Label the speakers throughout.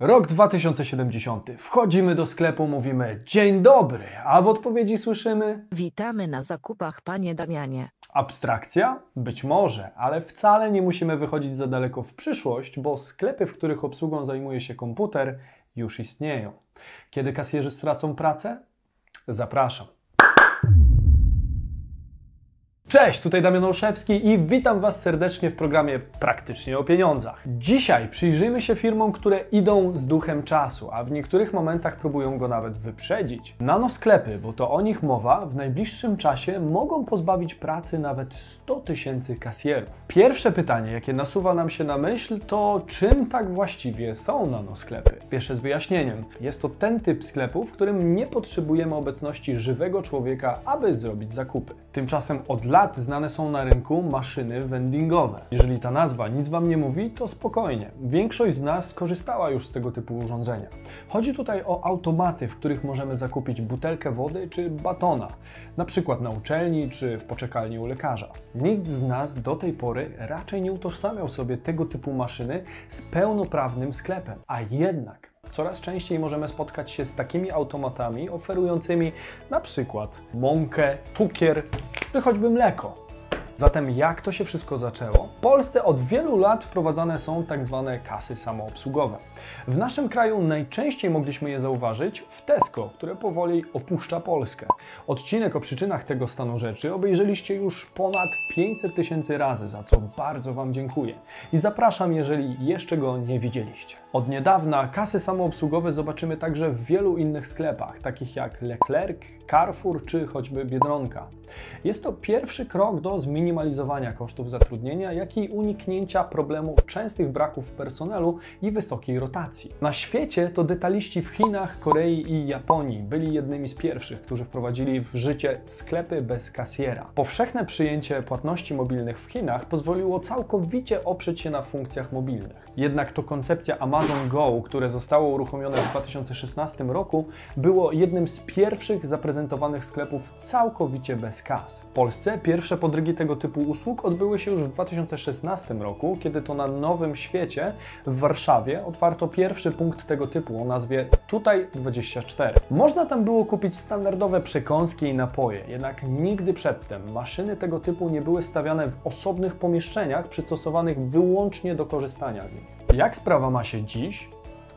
Speaker 1: Rok 2070. Wchodzimy do sklepu, mówimy dzień dobry, a w odpowiedzi słyszymy
Speaker 2: Witamy na zakupach, panie Damianie.
Speaker 1: abstrakcja? Być może, ale wcale nie musimy wychodzić za daleko w przyszłość, bo sklepy, w których obsługą zajmuje się komputer, już istnieją. Kiedy kasjerzy stracą pracę? Zapraszam. Cześć, tutaj Damian Olszewski i witam Was serdecznie w programie Praktycznie o Pieniądzach. Dzisiaj przyjrzyjmy się firmom, które idą z duchem czasu, a w niektórych momentach próbują go nawet wyprzedzić. Nanosklepy, bo to o nich mowa, w najbliższym czasie mogą pozbawić pracy nawet 100 tysięcy kasjerów. Pierwsze pytanie, jakie nasuwa nam się na myśl, to czym tak właściwie są nanosklepy? Pierwsze z wyjaśnieniem. Jest to ten typ sklepu, w którym nie potrzebujemy obecności żywego człowieka, aby zrobić zakupy. Tymczasem od lat znane są na rynku maszyny vendingowe. Jeżeli ta nazwa nic Wam nie mówi, to spokojnie. Większość z nas korzystała już z tego typu urządzenia. Chodzi tutaj o automaty, w których możemy zakupić butelkę wody czy batona, na przykład na uczelni czy w poczekalni u lekarza. Nikt z nas do tej pory raczej nie utożsamiał sobie tego typu maszyny z pełnoprawnym sklepem, a jednak Coraz częściej możemy spotkać się z takimi automatami oferującymi na przykład mąkę, cukier czy choćby mleko. Zatem jak to się wszystko zaczęło? W Polsce od wielu lat wprowadzane są tak zwane kasy samoobsługowe. W naszym kraju najczęściej mogliśmy je zauważyć w Tesco, które powoli opuszcza Polskę. Odcinek o przyczynach tego stanu rzeczy obejrzeliście już ponad 500 tysięcy razy, za co bardzo Wam dziękuję. I zapraszam, jeżeli jeszcze go nie widzieliście. Od niedawna kasy samoobsługowe zobaczymy także w wielu innych sklepach, takich jak Leclerc, Carrefour czy choćby Biedronka. Jest to pierwszy krok do zminimalizowania kosztów zatrudnienia, jak i uniknięcia problemu częstych braków personelu i wysokiej rotacji. Na świecie to detaliści w Chinach, Korei i Japonii byli jednymi z pierwszych, którzy wprowadzili w życie sklepy bez kasjera. Powszechne przyjęcie płatności mobilnych w Chinach pozwoliło całkowicie oprzeć się na funkcjach mobilnych. Jednak to koncepcja Amazon Go, które zostało uruchomione w 2016 roku, było jednym z pierwszych zaprezentowanych sklepów całkowicie bez kas. W Polsce pierwsze podrygi tego typu usług odbyły się już w 2016 roku, kiedy to na Nowym Świecie w Warszawie otwarto pierwszy punkt tego typu o nazwie Tutaj 24. Można tam było kupić standardowe przekąski i napoje, jednak nigdy przedtem maszyny tego typu nie były stawiane w osobnych pomieszczeniach przystosowanych wyłącznie do korzystania z nich. Jak sprawa ma się dziś?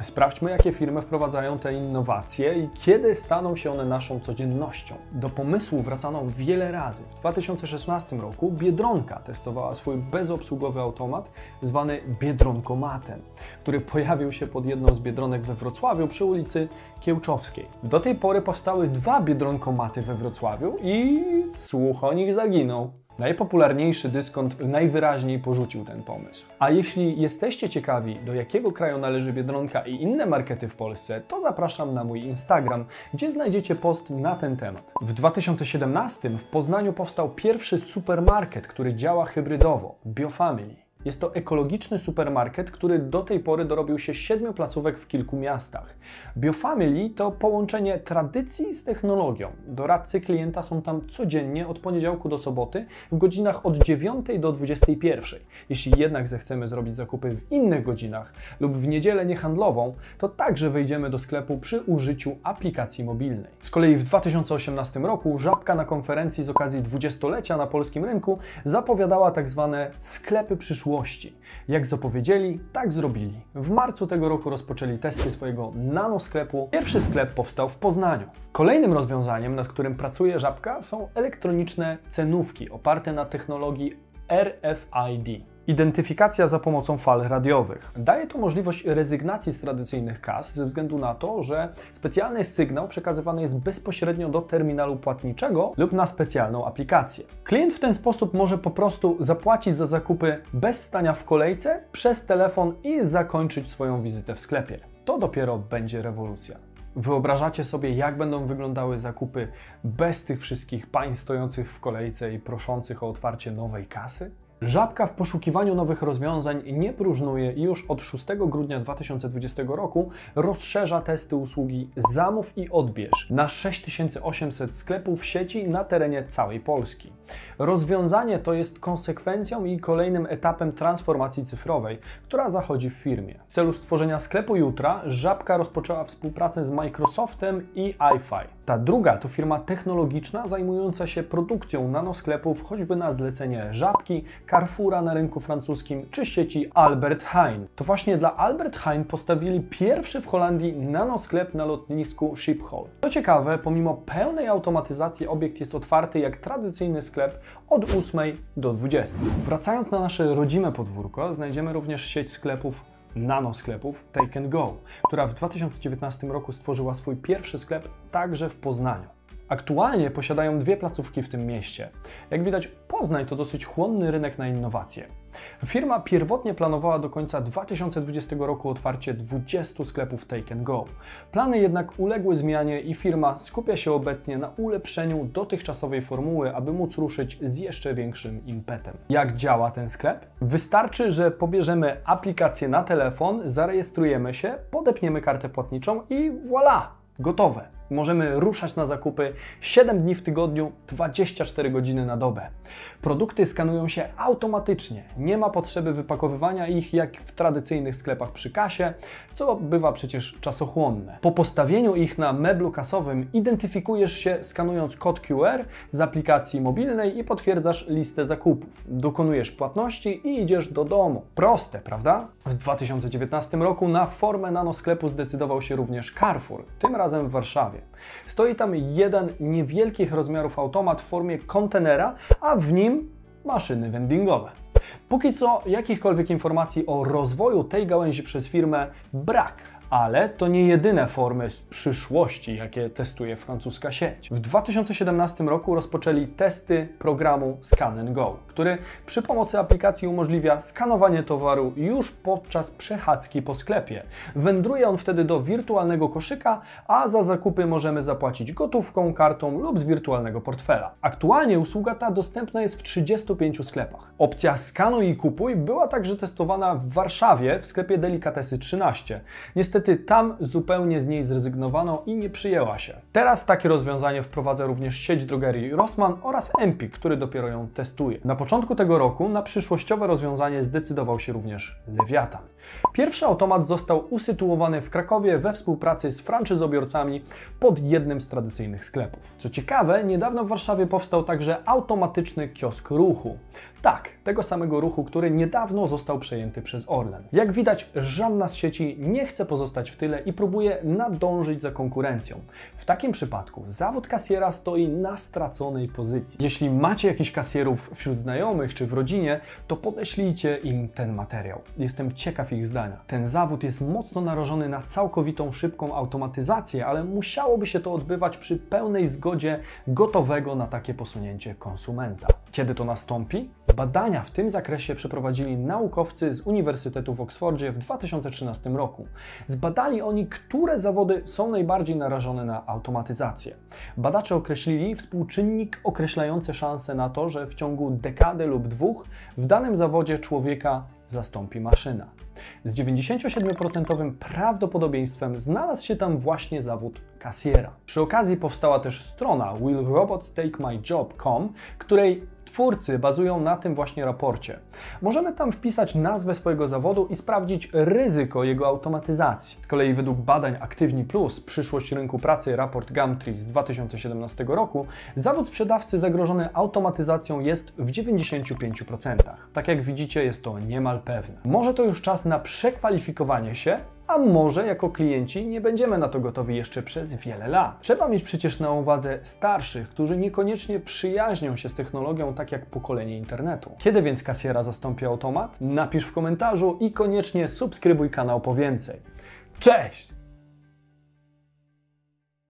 Speaker 1: Sprawdźmy, jakie firmy wprowadzają te innowacje i kiedy staną się one naszą codziennością. Do pomysłu wracano wiele razy. W 2016 roku Biedronka testowała swój bezobsługowy automat zwany Biedronkomatem, który pojawił się pod jedną z biedronek we Wrocławiu przy ulicy Kiełczowskiej. Do tej pory powstały dwa Biedronkomaty we Wrocławiu i słuch o nich zaginął. Najpopularniejszy dyskont najwyraźniej porzucił ten pomysł. A jeśli jesteście ciekawi, do jakiego kraju należy Biedronka i inne markety w Polsce, to zapraszam na mój Instagram, gdzie znajdziecie post na ten temat. W 2017 w Poznaniu powstał pierwszy supermarket, który działa hybrydowo BioFamily. Jest to ekologiczny supermarket, który do tej pory dorobił się siedmiu placówek w kilku miastach. BioFamily to połączenie tradycji z technologią. Doradcy klienta są tam codziennie od poniedziałku do soboty w godzinach od 9 do 21. Jeśli jednak zechcemy zrobić zakupy w innych godzinach lub w niedzielę niehandlową, to także wejdziemy do sklepu przy użyciu aplikacji mobilnej. Z kolei w 2018 roku Żabka na konferencji z okazji 20-lecia na polskim rynku zapowiadała tak zwane sklepy przyszłości przyszłości. Jak zapowiedzieli, tak zrobili. W marcu tego roku rozpoczęli testy swojego nanosklepu. Pierwszy sklep powstał w Poznaniu. Kolejnym rozwiązaniem, nad którym pracuje Żabka, są elektroniczne cenówki oparte na technologii RFID. Identyfikacja za pomocą fal radiowych. Daje to możliwość rezygnacji z tradycyjnych kas ze względu na to, że specjalny sygnał przekazywany jest bezpośrednio do terminalu płatniczego lub na specjalną aplikację. Klient w ten sposób może po prostu zapłacić za zakupy bez stania w kolejce przez telefon i zakończyć swoją wizytę w sklepie. To dopiero będzie rewolucja. Wyobrażacie sobie, jak będą wyglądały zakupy bez tych wszystkich pań stojących w kolejce i proszących o otwarcie nowej kasy? Żabka w poszukiwaniu nowych rozwiązań nie próżnuje i już od 6 grudnia 2020 roku rozszerza testy usługi Zamów i Odbierz na 6800 sklepów sieci na terenie całej Polski. Rozwiązanie to jest konsekwencją i kolejnym etapem transformacji cyfrowej, która zachodzi w firmie. W celu stworzenia sklepu jutra Żabka rozpoczęła współpracę z Microsoftem i iFi. Ta druga to firma technologiczna zajmująca się produkcją nanosklepów choćby na zlecenie Żabki, Carrefoura na rynku francuskim czy sieci Albert Heijn. To właśnie dla Albert Heijn postawili pierwszy w Holandii nanosklep na lotnisku Schiphol. Co ciekawe, pomimo pełnej automatyzacji obiekt jest otwarty jak tradycyjny sklep od 8 do 20. Wracając na nasze rodzime podwórko, znajdziemy również sieć sklepów nanosklepów Take and Go, która w 2019 roku stworzyła swój pierwszy sklep także w Poznaniu. Aktualnie posiadają dwie placówki w tym mieście. Jak widać, Poznań to dosyć chłonny rynek na innowacje. Firma pierwotnie planowała do końca 2020 roku otwarcie 20 sklepów Take and Go. Plany jednak uległy zmianie i firma skupia się obecnie na ulepszeniu dotychczasowej formuły, aby móc ruszyć z jeszcze większym impetem. Jak działa ten sklep? Wystarczy, że pobierzemy aplikację na telefon, zarejestrujemy się, podepniemy kartę płatniczą i voilà! Gotowe! Możemy ruszać na zakupy 7 dni w tygodniu, 24 godziny na dobę. Produkty skanują się automatycznie, nie ma potrzeby wypakowywania ich jak w tradycyjnych sklepach przy kasie, co bywa przecież czasochłonne. Po postawieniu ich na meblu kasowym identyfikujesz się skanując kod QR z aplikacji mobilnej i potwierdzasz listę zakupów. Dokonujesz płatności i idziesz do domu. Proste, prawda? W 2019 roku na formę nanosklepu zdecydował się również Carrefour, tym razem w Warszawie. Stoi tam jeden niewielkich rozmiarów automat w formie kontenera, a w nim maszyny vendingowe. Póki co jakichkolwiek informacji o rozwoju tej gałęzi przez firmę brak, ale to nie jedyne formy z przyszłości, jakie testuje francuska sieć. W 2017 roku rozpoczęli testy programu Scan Go, który przy pomocy aplikacji umożliwia skanowanie towaru już podczas przechadzki po sklepie. Wędruje on wtedy do wirtualnego koszyka, a za zakupy możemy zapłacić gotówką, kartą lub z wirtualnego portfela. Aktualnie usługa ta dostępna jest w 35 sklepach. Opcja skanuj i kupuj była także testowana w Warszawie w sklepie Delikatesy 13. Niestety Niestety tam zupełnie z niej zrezygnowano i nie przyjęła się. Teraz takie rozwiązanie wprowadza również sieć drogerii Rossmann oraz Empik, który dopiero ją testuje. Na początku tego roku na przyszłościowe rozwiązanie zdecydował się również Lewiatan. Pierwszy automat został usytuowany w Krakowie we współpracy z franczyzobiorcami pod jednym z tradycyjnych sklepów. Co ciekawe, niedawno w Warszawie powstał także automatyczny kiosk ruchu. Tak, tego samego ruchu, który niedawno został przejęty przez Orlen. Jak widać, żadna z sieci nie chce pozostać w tyle i próbuje nadążyć za konkurencją. W takim przypadku zawód kasjera stoi na straconej pozycji. Jeśli macie jakichś kasjerów wśród znajomych czy w rodzinie, to podeślijcie im ten materiał. Jestem ciekaw ich zdania. Ten zawód jest mocno narażony na całkowitą szybką automatyzację, ale musiałoby się to odbywać przy pełnej zgodzie gotowego na takie posunięcie konsumenta. Kiedy to nastąpi? Badania w tym zakresie przeprowadzili naukowcy z Uniwersytetu w Oksfordzie w 2013 roku. Zbadali oni, które zawody są najbardziej narażone na automatyzację. Badacze określili współczynnik określający szanse na to, że w ciągu dekady lub dwóch w danym zawodzie człowieka zastąpi maszyna. Z 97% prawdopodobieństwem znalazł się tam właśnie zawód kasjera. Przy okazji powstała też strona willrobotstakemyjob.com, której twórcy bazują na tym właśnie raporcie. Możemy tam wpisać nazwę swojego zawodu i sprawdzić ryzyko jego automatyzacji. Z kolei według badań Aktywni Plus, przyszłość rynku pracy, raport Gumtree z 2017 roku, zawód sprzedawcy zagrożony automatyzacją jest w 95%. Tak jak widzicie, jest to niemal pewne. Może to już czas na przekwalifikowanie się a może jako klienci nie będziemy na to gotowi jeszcze przez wiele lat. Trzeba mieć przecież na uwadze starszych, którzy niekoniecznie przyjaźnią się z technologią tak jak pokolenie internetu. Kiedy więc kasjera zastąpi automat? Napisz w komentarzu i koniecznie subskrybuj kanał po więcej. Cześć!